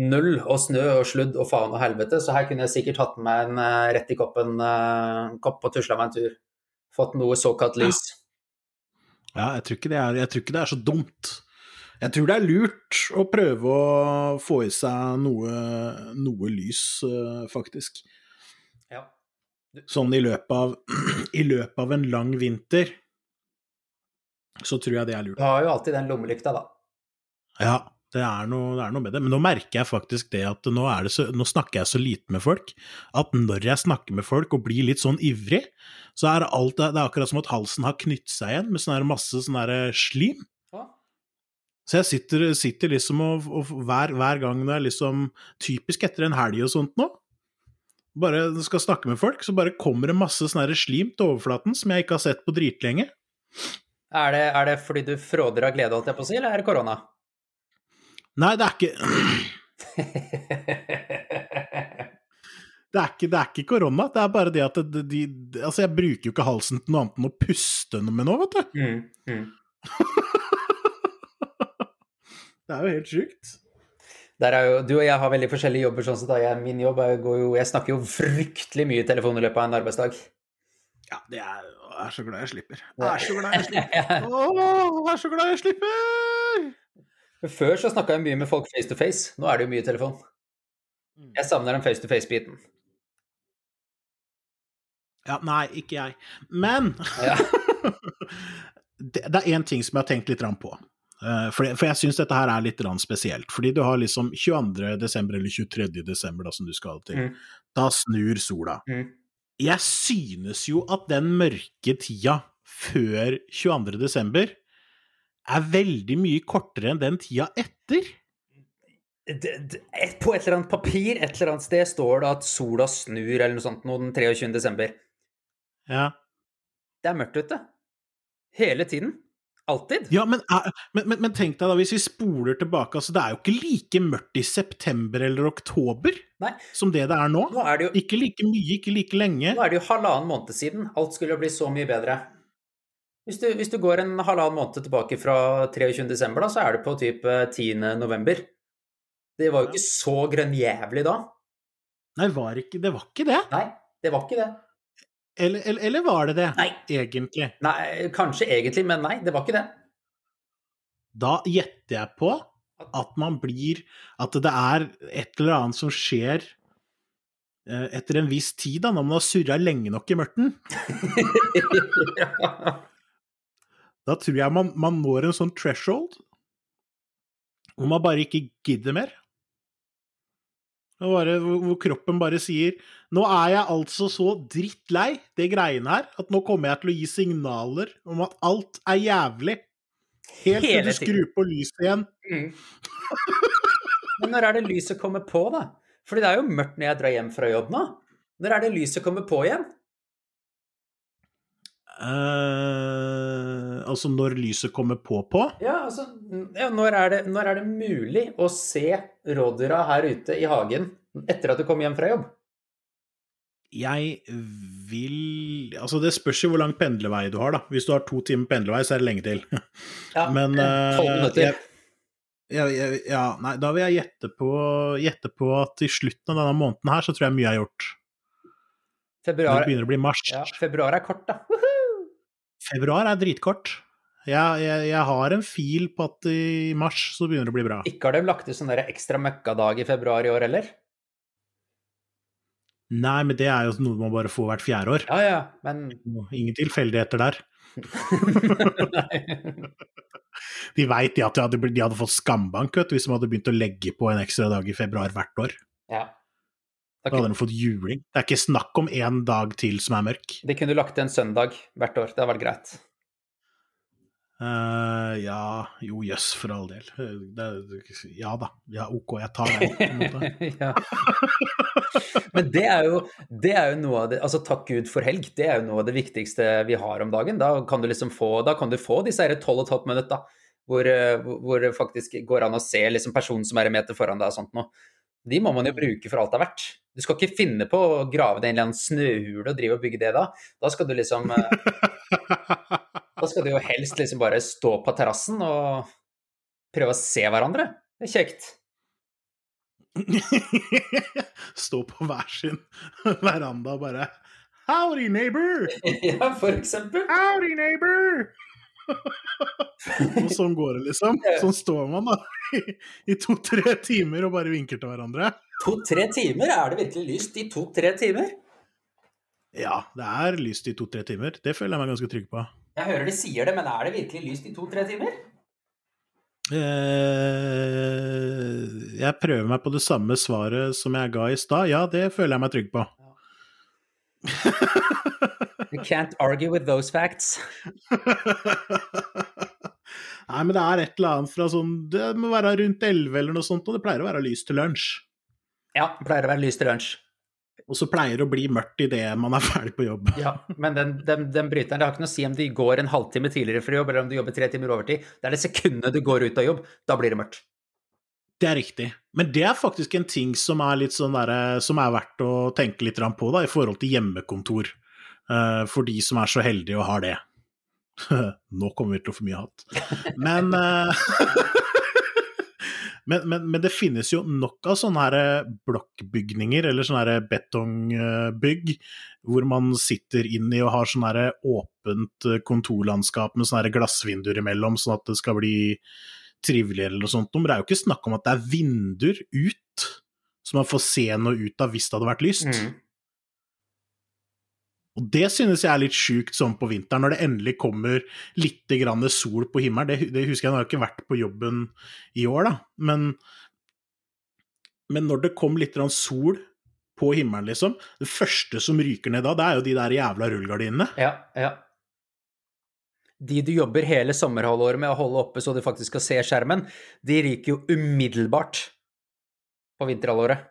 [SPEAKER 2] null og snø og sludd og faen og helvete, så her kunne jeg sikkert hatt med meg en uh, rett i koppen uh, kopp og tusla meg en tur. Fått noe såkalt lys.
[SPEAKER 1] Ja. ja, jeg tror er, jeg tror ikke det er så dumt. Jeg tror det er lurt å prøve å få i seg noe, noe lys, uh, faktisk.
[SPEAKER 2] Ja.
[SPEAKER 1] Sånn i løpet, av, i løpet av en lang vinter, så tror jeg det er lurt.
[SPEAKER 2] Du har jo alltid den lommelykta, da.
[SPEAKER 1] Ja, det er, noe, det er, noe, med det. Men nå merker jeg faktisk det at nå, det så, nå, snakker jeg så lite med folk, at når jeg snakker med folk og blir litt sånn ivrig, så er alt, det er akkurat som at halsen har knyttet seg igjen med sånn masse sånn slim. Så jeg sitter, sitter liksom og, og hver, hver, gang det er liksom Typisk etter en helg og sånt nå, bare skal snakke med folk, så bare kommer det masse sånn slim til overflaten som jeg ikke har sett på dritlenge.
[SPEAKER 2] Er det, er det fordi du fråder av glede, holdt jeg på å si, eller er det korona?
[SPEAKER 1] Nei, det er ikke Det er, ikke, det er ikke korona, det er bare det at de, de, Altså, jeg bruker jo ikke halsen til noe annet enn å puste med nå, vet du. Mm, mm. Det er jo helt sjukt.
[SPEAKER 2] Jo, du og jeg har veldig forskjellige jobber. sånn sett. Jeg, min jobb er, jo, jeg snakker jo fryktelig mye i telefon i løpet av en arbeidsdag.
[SPEAKER 1] Ja, det er, jeg er så glad jeg slipper. Jeg er så glad jeg slipper. Åh, jeg er så glad jeg slipper!
[SPEAKER 2] Før så snakka jeg mye med folk face to face. Nå er det jo mye telefon. Mm. Jeg savner den face to face-biten.
[SPEAKER 1] Ja, nei, ikke jeg. Men ja. det, det er én ting som jeg har tenkt litt på. Eh, for, for, jeg syns dette her er litt spesielt. Fordi du har liksom 22. desember eller 23. desember da, som du skal til. Mm. Da snur sola. Mm. Jeg synes jo at den mørke tida før 22. desember er veldig mye kortere enn den tida etter.
[SPEAKER 2] På et eller annet papir et eller annet sted står det at sola snur eller noe sånt nå den 23. desember.
[SPEAKER 1] Ja.
[SPEAKER 2] Det er mørkt ute. Hele tiden. Alltid.
[SPEAKER 1] Ja, men, er- men, men, men tenk deg da, hvis vi spoler tilbake, altså det er jo ikke like mørkt i september eller oktober
[SPEAKER 2] Nei.
[SPEAKER 1] som det det er nå.
[SPEAKER 2] Nå er det jo,
[SPEAKER 1] Ikke like mye, ikke like lenge.
[SPEAKER 2] nå er det jo halvannen måned siden alt skulle bli så mye bedre. Hvis du, hvis du går en halvannen måned tilbake fra 23. desember, da, så er det på typ eh, 10. november. Det var jo ikke så grønnjævlig da.
[SPEAKER 1] Nei, var ikke, det var ikke det.
[SPEAKER 2] Nei, det var ikke det.
[SPEAKER 1] Eller, eller, eller var det det,
[SPEAKER 2] Nei.
[SPEAKER 1] egentlig?
[SPEAKER 2] Nei, kanskje egentlig, men nei, det var ikke det.
[SPEAKER 1] Da gjetter jeg på at man blir At det er et eller annet som skjer eh, etter en viss tid, da, når man har surra lenge nok i mørten. Da tror jeg man, man når en sånn threshold hvor man bare ikke gidder mer. Bare, hvor kroppen bare sier Nå er jeg altså så drittlei det greiene her at nå kommer jeg til å gi signaler om at alt er jævlig. Helt til du skrur på lyset igjen.
[SPEAKER 2] Mm. Men når er det lyset kommer på, da? Fordi det er jo mørkt når jeg drar hjem fra jobb nå. Når er det lyset kommer på igjen?
[SPEAKER 1] Eh, altså når lyset kommer på på.
[SPEAKER 2] Ja, altså, ja, når, er det, når er det mulig å se rådyra her ute i hagen etter at du kommer hjem fra jobb?
[SPEAKER 1] Jeg vil Altså, det spørs jo hvor lang pendlervei du har, da. Hvis du har to timer pendlervei, så er det lenge til.
[SPEAKER 2] Ja,
[SPEAKER 1] Men
[SPEAKER 2] minutter.
[SPEAKER 1] jeg, jeg, jeg, ja, nei, da vil jeg gjette på, gjette på at i slutten av denne måneden her, så tror jeg mye er gjort.
[SPEAKER 2] Februar,
[SPEAKER 1] det begynner å bli mars.
[SPEAKER 2] ja, februar er kort, da.
[SPEAKER 1] Februar er dritkort. Jeg, jeg, jeg har en fil på at i mars så begynner det å bli bra.
[SPEAKER 2] Ikke har de lagt ut sånn ekstra møkkadag i februar i år heller?
[SPEAKER 1] Nei, men det er jo noe man bare får hvert fjerde år.
[SPEAKER 2] Ja, ja, men
[SPEAKER 1] Ingen tilfeldigheter der. De veit at de hadde, de hadde fått skambank vet hvis de hadde begynt å legge på en ekstra dag i februar hvert år.
[SPEAKER 2] Ja.
[SPEAKER 1] Da hadde de fått juling. Det er ikke snakk om én dag til som er mørk.
[SPEAKER 2] De kunne lagt til en søndag hvert år. Det hadde vært greit.
[SPEAKER 1] Uh, ja, jo jøss, for all del. Eh, Det, ja da. Ja, ok, jeg tar den. på en måte.
[SPEAKER 2] ja. Men det er, jo, det er jo noe av det Altså, takk Gud for helg. Det er jo noe av det viktigste vi har om dagen. Da kan du liksom få, da kan du få disse her 12,5 minutter, halvt Hvor, da. hvor hvor det faktisk går an å se liksom personen som er en meter foran deg og sånt noe. De må man jo bruke for alt det er verdt. Du skal ikke finne på å grave det i en eller annen snøhule og drive og bygge det da. Da skal du liksom eh, Da skal du jo helst liksom bare stå på terrassen og prøve å se hverandre. Det er kjekt.
[SPEAKER 1] Stå på hver sin veranda og bare Howdy, neighbor!
[SPEAKER 2] Ja, for eksempel.
[SPEAKER 1] Howdy, neighbor! og sånn går det, liksom. Sånn står man da i, i to-tre timer og bare vinker til hverandre.
[SPEAKER 2] To-tre timer? Er det virkelig lyst i to-tre timer?
[SPEAKER 1] Ja, det er lyst i to-tre timer. Det føler jeg meg ganske trygg på.
[SPEAKER 2] Jeg hører de sier det, men er det virkelig lyst i to-tre timer?
[SPEAKER 1] Eh, jeg prøver meg på det samme svaret som jeg ga i stad. Ja, det føler jeg meg trygg på.
[SPEAKER 2] You can't argue with those facts.
[SPEAKER 1] Nei, men det er et eller annet fra sånn Det må være rundt elleve eller noe sånt, og det pleier å være lys til lunsj.
[SPEAKER 2] Ja, det pleier å være lys til lunsj.
[SPEAKER 1] Og så pleier det å bli mørkt idet man er ferdig på jobb.
[SPEAKER 2] Ja, men den, den, den bryteren, det har ikke noe å si om du går en halvtime tidligere fra jobb, eller om du jobber tre timer overtid. Det er det sekundet du går ut av jobb, da blir det mørkt.
[SPEAKER 1] Det er riktig. Men det er faktisk en ting som er, litt sånn der, som er verdt å tenke litt på da, i forhold til hjemmekontor. Eh, for de som er så heldige og har det. Nå kommer vi til å få mye hatt. Men, eh, men, men, men det finnes jo nok av sånne her eh, blokkbygninger, eller sånne her betongbygg, hvor man sitter inni og har sånne her åpent kontorlandskap med sånne her glassvinduer imellom, sånn at det skal bli trivelig eller noe sånt. Men det er jo ikke snakk om at det er vinduer ut, så man får se noe ut av hvis det hadde vært lyst.
[SPEAKER 2] Mm.
[SPEAKER 1] Og det synes jeg er litt sjukt sånn på vinteren, når det endelig kommer litt grann sol på himmelen. Det, det husker jeg, nå har jeg ikke vært på jobben i år, da, men, men når det kom litt grann sol på himmelen, liksom, det første som ryker ned da, det er jo de der jævla rullegardinene.
[SPEAKER 2] Ja, ja. De du jobber hele sommerhalvåret med å holde oppe så du faktisk skal se skjermen, de ryker jo umiddelbart. på vinterhalvåret.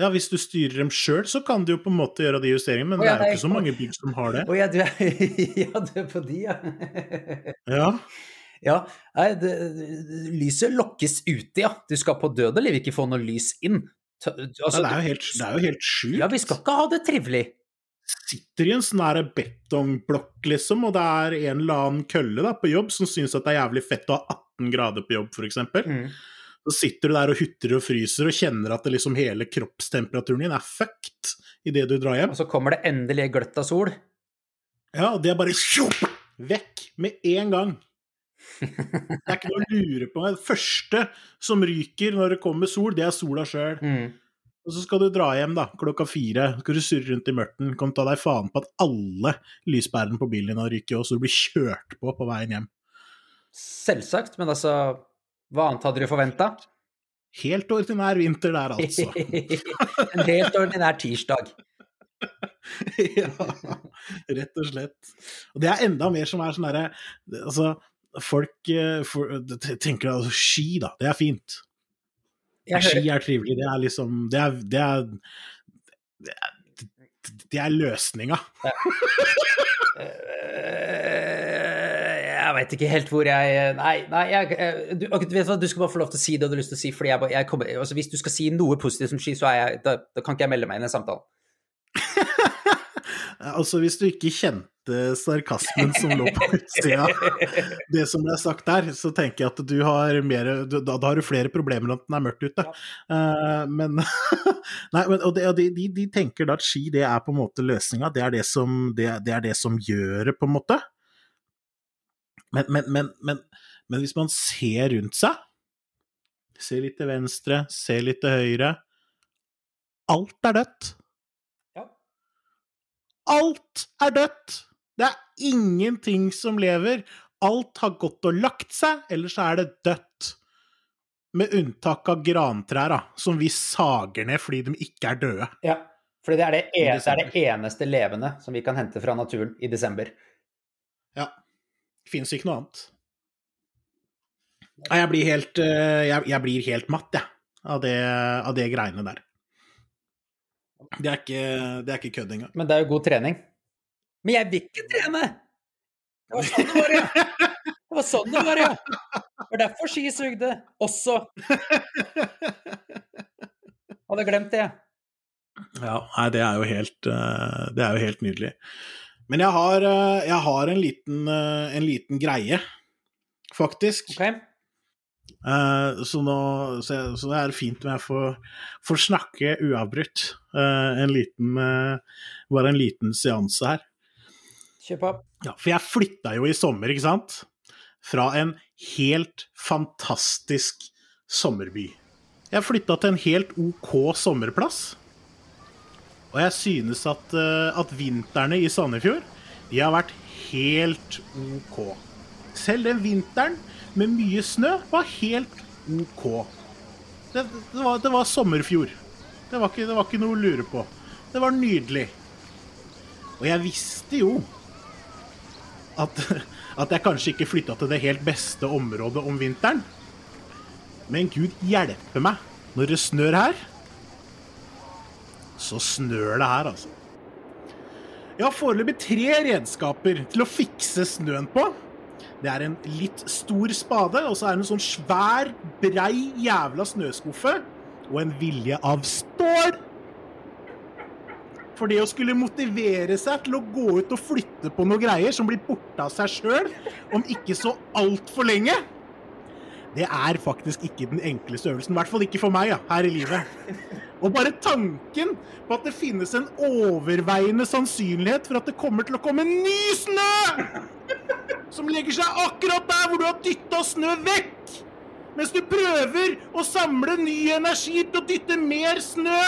[SPEAKER 1] Ja, hvis du styrer dem sjøl, så kan du jo på en måte gjøre de justeringene, men
[SPEAKER 2] oh, ja,
[SPEAKER 1] det er jo ikke så mange bygg som har det.
[SPEAKER 2] Å ja, du er, ja, du er på de, ja.
[SPEAKER 1] Ja,
[SPEAKER 2] ja, nei, det, lyset lokkes ute, ja. Du skal på død og liv ikke få noe lys inn. Altså,
[SPEAKER 1] det er jo helt, det er jo helt sjukt.
[SPEAKER 2] ja, vi skal ikke ha det trivelig.
[SPEAKER 1] sitter i en sånn betongblokk, liksom, og det er en eller annen kølle da, på jobb som syns at det er jævlig fett å ha 18 grader på jobb, f.eks. Så sitter du der og hutrer og fryser og kjenner at det liksom hele kroppstemperaturen din er fucked idet du drar hjem.
[SPEAKER 2] Og så kommer det endelig gløtt av sol.
[SPEAKER 1] Ja, og det er bare tjopp, vekk med en gang. Det er ikke noe å lure på. Det første som ryker når det kommer sol, det er sola sjøl.
[SPEAKER 2] Mm.
[SPEAKER 1] Og så skal du dra hjem da, klokka fire. Skal du surre rundt i mørten. Kan ta deg faen på at alle lyspærene på bilen din har ryket, og så du blir kjørt på på veien hjem.
[SPEAKER 2] Selvsagt, men altså Hva annet hadde du forventa?
[SPEAKER 1] Helt ordinær vinter der, altså.
[SPEAKER 2] en helt ordinær tirsdag.
[SPEAKER 1] ja, rett og slett. Og det er enda mer som er sånn derre Altså, folk eh, for, tenker altså ski, da. Det er fint. Ski er trivelig. Det er liksom Det er, det er, det er, det er løsninga.
[SPEAKER 2] Jeg veit ikke helt hvor jeg Nei, nei jeg, øh, du, du vet hva, du skal bare få lov til å si det du har lyst til å si. fordi jeg, jeg kommer, altså Hvis du skal si noe positivt som ski, så jeg, da, da kan ikke jeg melde meg inn i en samtale.
[SPEAKER 1] Altså, hvis du ikke kjente sarkasmen som lå på utsida, det som ble sagt der, så tenker jeg at du har mer du, da, da har du flere problemer enn at den er mørkt ute. Eh, men Nei, men og det, og de, de, de tenker da at ski, det er på en måte løsninga. Det det som, det, det er det som gjør det, på en måte. Men, men, men, men, men hvis man ser rundt seg, ser litt til venstre, ser litt til høyre Alt er dødt.
[SPEAKER 2] Ja.
[SPEAKER 1] Alt er dødt! Det er ingenting som lever. Alt har gått og lagt seg, ellers er det dødt. Med unntak av grantrær, som vi sager ned fordi de ikke er døde.
[SPEAKER 2] Ja, for det det, det er det eneste levende som vi kan hente fra naturen i desember.
[SPEAKER 1] Ja. Fins ikke noe annet. Jeg blir helt, eh, jeg, jeg blir helt matt, jeg, av, det, av det greiene der. Det er ikke, det er ikke kødd engang.
[SPEAKER 2] Men det er jo god trening. Men jeg vil ikke trene! Det var sånn det var, ja. Det var sånn det var, ja. Det var derfor ski sugde. Også. Hadde glemt det.
[SPEAKER 1] Ja, nei, det er jo helt, eh, det er jo helt nydelig. Men jeg har, eh, jeg har en, liten, eh, en liten greie, faktisk.
[SPEAKER 2] Ok?
[SPEAKER 1] Eh, Så, nå, så, det er fint om jeg får, får snakke uavbrutt. En liten, bare en liten seanse her.
[SPEAKER 2] Kjør på.
[SPEAKER 1] Ja, for jeg flytta jo i sommer, ikke sant? Fra en helt fantastisk sommerby. Jeg flytta til en helt OK sommerplass. Og jeg synes at, eh, at vintrene i Sandefjord, de har vært helt OK. Selv den vinteren med mye snø var helt OK. Det, det, var, det var sommerfjord. Det var, ikke, det var ikke noe å lure på. Det var nydelig. Og jeg visste jo at, at jeg kanskje ikke flytta til det helt beste området om vinteren. Men gud hjelpe meg, når det snør her, så snør det her, altså. Jeg har foreløpig tre redskaper til å fikse snøen på. Det er en litt stor spade, og så er det en sånn svær, brei jævla snøskuffe. Og en vilje av stål. For det å skulle motivere seg til å gå ut og flytte på noe greier som blir borte av seg sjøl om ikke så altfor lenge, det er faktisk ikke den enkleste øvelsen. I hvert fall ikke for meg ja, her i livet. Og bare tanken på at det finnes en overveiende sannsynlighet for at det kommer til å komme ny snø! Som legger seg akkurat der hvor du har dytta snø vekk! Mens du prøver å samle ny energi til å dytte mer snø.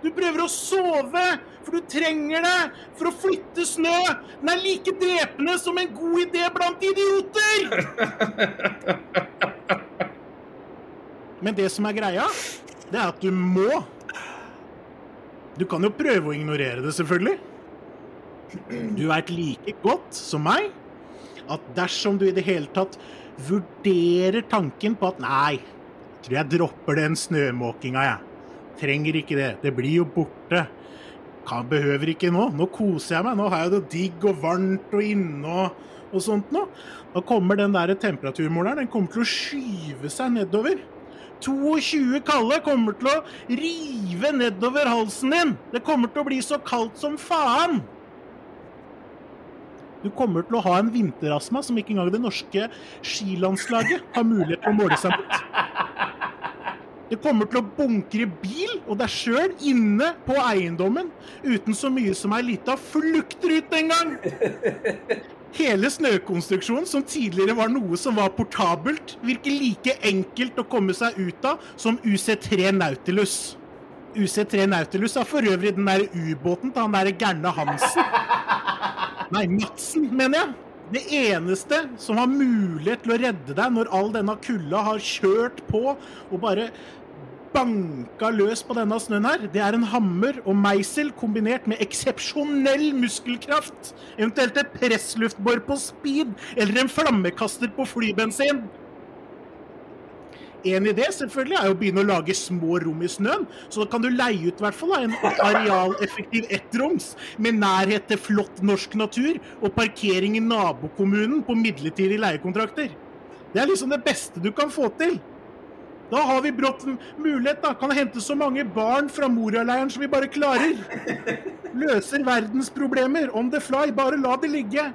[SPEAKER 1] Du prøver å sove, for du trenger det for å flytte snø. Den er like drepende som en god idé blant idioter! Men det som er greia, det er at du må. Du kan jo prøve å ignorere det, selvfølgelig. Du veit like godt som meg at dersom du i det hele tatt vurderer tanken på at nei, jeg Tror jeg dropper den snømåkinga, jeg. Trenger ikke det. Det blir jo borte. Kan, behøver ikke nå. Nå koser jeg meg. Nå har jeg det digg og varmt og inne og, og sånt nå. Da kommer den der temperaturmåleren den kommer til å skyve seg nedover. 22 kalde kommer til å rive nedover halsen din. Det kommer til å bli så kaldt som faen. Du kommer til å ha en vinterastma som ikke engang det norske skilandslaget har mulighet til å måle seg mot. Det kommer til å bunkre bil og deg sjøl inne på eiendommen uten så mye som ei lita fluktrute engang. Hele snøkonstruksjonen, som tidligere var noe som var portabelt, virker like enkelt å komme seg ut av som UC3 Nautilus. UC3 Nautilus er for øvrig den der ubåten til han derre gærne Hansen. Nei, Madsen, mener jeg. Det eneste som har mulighet til å redde deg når all denne kulda har kjørt på og bare banka løs på denne snøen her, det er en hammer og meisel kombinert med eksepsjonell muskelkraft. Eventuelt et pressluftbor på speed eller en flammekaster på flybensin. En idé selvfølgelig er å begynne å lage små rom i snøen. Så da kan du leie ut hvert fall en arealeffektiv ettroms med nærhet til flott norsk natur og parkering i nabokommunen på midlertidige leiekontrakter. Det er liksom det beste du kan få til. Da har vi brått mulighet, da. Kan hente så mange barn fra Moria-leiren som vi bare klarer. Løser verdensproblemer on the fly. Bare la det ligge.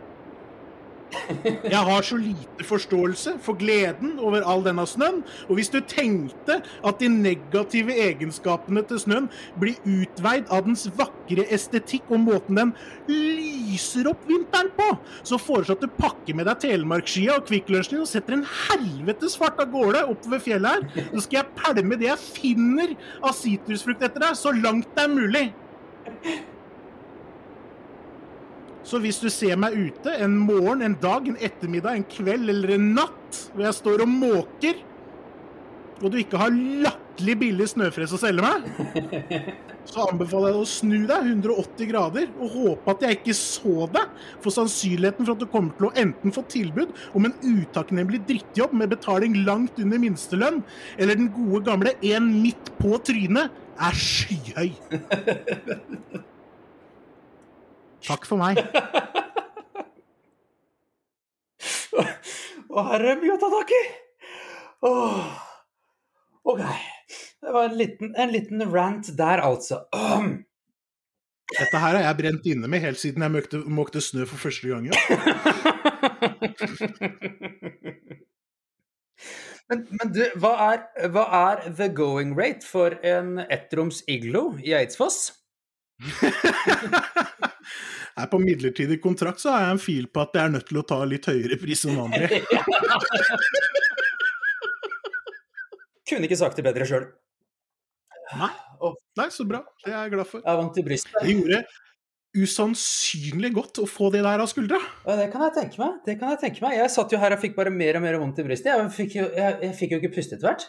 [SPEAKER 1] Jeg har så lite forståelse for gleden over all denne snøen. Og hvis du tenkte at de negative egenskapene til snøen blir utveid av dens vakre estetikk og måten den lyser opp vinteren på, så foreslår at du pakker med deg telemarksskia og Kvikk og setter en helvetes fart av gårde oppover fjellet her. Så skal jeg pælme det jeg finner av sitrusfrukt etter deg, så langt det er mulig. Så hvis du ser meg ute en morgen, en dag, en ettermiddag, en kveld eller en natt hvor jeg står og måker, og du ikke har latterlig billig snøfres å selge meg, så anbefaler jeg deg å snu deg 180 grader og håpe at jeg ikke så deg. For sannsynligheten for at du kommer til å enten få tilbud om en utakknemlig drittjobb med betaling langt under minstelønn, eller den gode gamle en midt på trynet, er skyhøy. Takk for meg.
[SPEAKER 2] Å, herre, mye å ta tak i. Åh. Ok. Det var en liten, en liten rant der, altså.
[SPEAKER 1] Dette her har jeg brent inne med helt siden jeg måkte, måkte snø for første gang.
[SPEAKER 2] men, men du, hva er, hva er the going rate for en ettroms iglo i Eidsfoss?
[SPEAKER 1] Her på midlertidig kontrakt så har jeg en fil på at jeg er nødt til å ta litt høyere pris enn vanlig.
[SPEAKER 2] Kunne ikke sagt det bedre sjøl.
[SPEAKER 1] Nei. Nei, så bra. Det er jeg glad for.
[SPEAKER 2] Jeg vant i brystet.
[SPEAKER 1] Det gjorde usannsynlig godt å få det der av skuldra.
[SPEAKER 2] Ja, det kan jeg tenke meg. Det kan Jeg tenke meg. Jeg satt jo her og fikk bare mer og mer vondt i brystet. Jeg fikk jo, jeg, jeg fikk jo ikke puste etter hvert.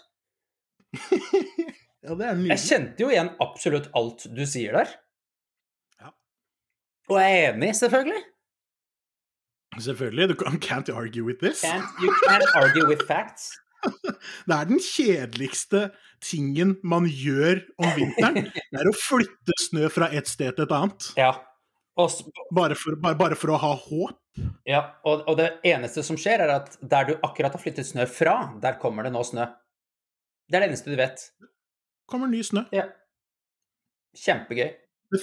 [SPEAKER 1] ja, det er nydelig.
[SPEAKER 2] Jeg kjente jo igjen absolutt alt du sier der. Og jeg er enig, selvfølgelig.
[SPEAKER 1] Selvfølgelig. Du can't argue with this.
[SPEAKER 2] Can't, you can't argue with facts.
[SPEAKER 1] Det er den kjedeligste tingen man gjør om vinteren. Det er å flytte snø fra et sted til et annet.
[SPEAKER 2] Ja. Og,
[SPEAKER 1] bare, for, bare, bare, for, å ha håp.
[SPEAKER 2] Ja, og, og, det eneste som skjer, er at der du akkurat har flyttet snø fra, der kommer det nå snø. Det er det eneste du vet.
[SPEAKER 1] kommer ny snø.
[SPEAKER 2] Ja. Kjempegøy.
[SPEAKER 1] Det,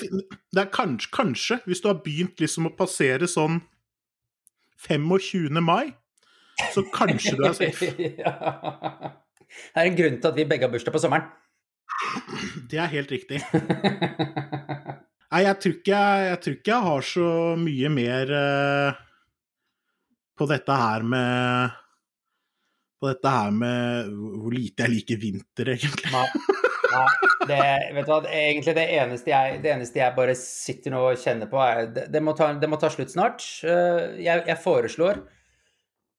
[SPEAKER 1] det er kanskje, kanskje, hvis du har begynt liksom å passere sånn 25. mai så kanskje du er safe.
[SPEAKER 2] ja. Det er en grunn til at vi begge har bursdag på sommeren.
[SPEAKER 1] Det er helt riktig. Nei, jeg tror, ikke jeg, jeg tror ikke jeg har så mye mer uh, på dette her med På dette her med hvor lite jeg liker vinter, egentlig.
[SPEAKER 2] Nei. Nei, det, vet du hva, egentlig det eneste, jeg, det eneste jeg bare sitter nå og kjenner på, er det, det, må, ta, det må ta slutt snart. Uh, jeg, jeg foreslår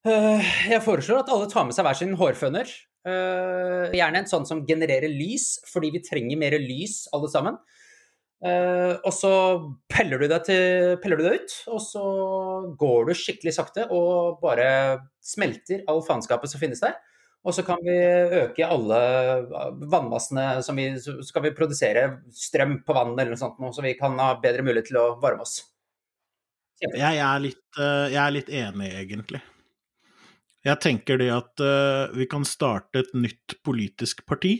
[SPEAKER 2] Uh, jeg foreslår at alle tar med seg hver sin hårføner. Uh, gjerne en sånn som genererer lys, fordi vi trenger mer lys alle sammen. Uh, og så peller du, til, peller du, deg ut, og så går du skikkelig sakte og bare smelter all faenskapet som finnes der. Og så kan vi øke alle vannmassene som vi Så skal vi produsere strøm på vann eller noe sånt så vi kan ha bedre mulighet til å varme oss.
[SPEAKER 1] Jeg er, litt, eh, jeg er litt enig, egentlig. Jeg tenker det at uh, vi kan starte et nytt politisk parti,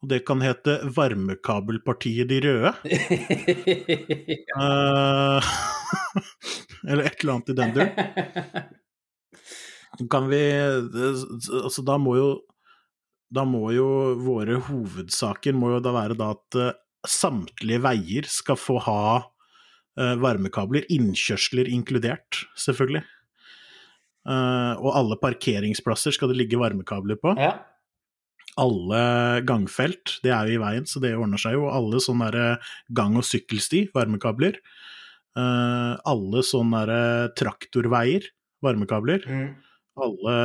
[SPEAKER 1] og det kan hete Varmekabelpartiet De Røde. uh, eller et eller annet i den duren. Kan vi Altså, da må jo Da må jo våre hovedsaker må jo da være da at uh, samtlige veier skal få ha uh, varmekabler, innkjørsler inkludert, selvfølgelig. Uh, og alle parkeringsplasser skal det ligge varmekabler på.
[SPEAKER 2] Ja.
[SPEAKER 1] Alle gangfelt, det er jo i veien, så det ordner seg jo. Alle sånne gang- og sykkelsti, varmekabler. alle sånne traktorveier, varmekabler.
[SPEAKER 2] Mm
[SPEAKER 1] alle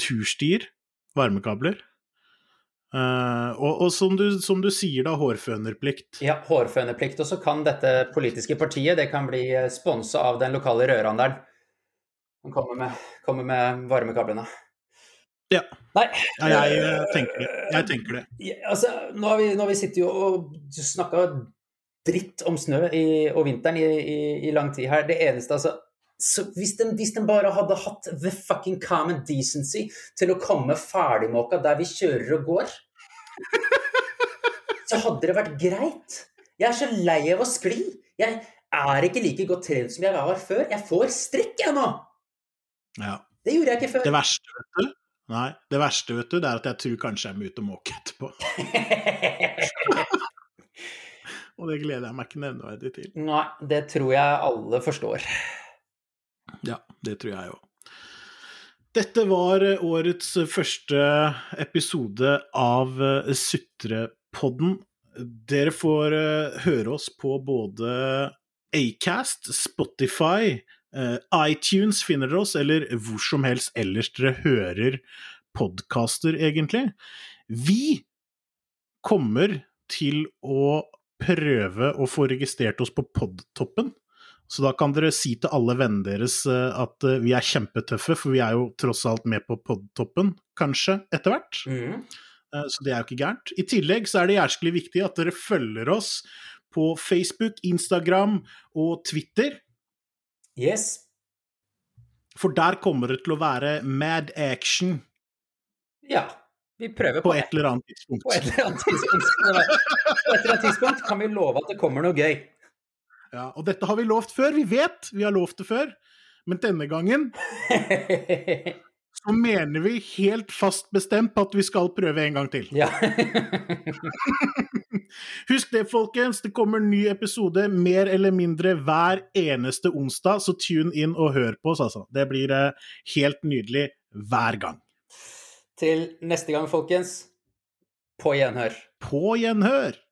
[SPEAKER 1] turstier, varmekabler. Uh, og, og som, du, som, du, sier, da, hårfønerplikt.
[SPEAKER 2] Ja, hårfønerplikt. Og så kan dette politiske partiet det kan bli sponsa av den lokale rørhandelen. Som kommer med, kommer med varmekablene.
[SPEAKER 1] Ja.
[SPEAKER 2] Nei.
[SPEAKER 1] Ja, jeg, jeg, tenker det. Jeg tenker det.
[SPEAKER 2] Ja, altså, nå har vi, nå har vi sittet og snakka dritt om snø i, og vinteren i, i, i lang tid her. Det eneste, altså så hvis den, hvis den, bare hadde hatt the fucking common decency til å komme ferdigmåka der vi kjører og går, så hadde det vært greit. Jeg er så lei av å skli. Jeg er ikke like godt trent som jeg var før. Jeg får strekk, jeg nå.
[SPEAKER 1] Ja.
[SPEAKER 2] Det gjorde jeg ikke før.
[SPEAKER 1] Det verste, vet du, Nei, det verste, vet du, det er at jeg tror kanskje jeg må ut og måke etterpå. og det gleder jeg meg ikke nevneverdig til.
[SPEAKER 2] Nei, det tror jeg alle forstår.
[SPEAKER 1] Ja, det tror jeg òg. Dette var årets første episode av Sutrepodden. Dere får eh, høre oss på både Acast, Spotify, eh, iTunes finner dere oss, eller hvor som helst ellers dere hører podkaster, egentlig. Vi kommer til å prøve å få registrert oss på Podtoppen. Så da kan dere si til alle vennene deres eh, at eh, vi er kjempetøffe, for vi er jo tross alt med på podtoppen, kanskje, etter hvert.
[SPEAKER 2] Mm.
[SPEAKER 1] Eh, så det er jo ikke gærent. I tillegg så er det jærskelig viktig at dere følger oss på Facebook, Instagram og Twitter.
[SPEAKER 2] Yes.
[SPEAKER 1] For der kommer det til å være mad action.
[SPEAKER 2] Ja. Vi prøver på,
[SPEAKER 1] på et eller annet tidspunkt.
[SPEAKER 2] På et eller annet tidspunkt, på et eller annet tidspunkt kan vi love at det kommer noe gøy.
[SPEAKER 1] Ja, og dette har vi lovt før. Vi vet vi har lovt det før. Men denne gangen så mener vi helt fast bestemt på at vi skal prøve en gang til.
[SPEAKER 2] Ja.
[SPEAKER 1] Husk det, folkens. Det kommer en ny episode mer eller mindre hver eneste onsdag, så tune inn og hør på oss, altså. Det blir eh, helt nydelig hver gang.
[SPEAKER 2] Til neste gang, folkens. På gjenhør.
[SPEAKER 1] På gjenhør.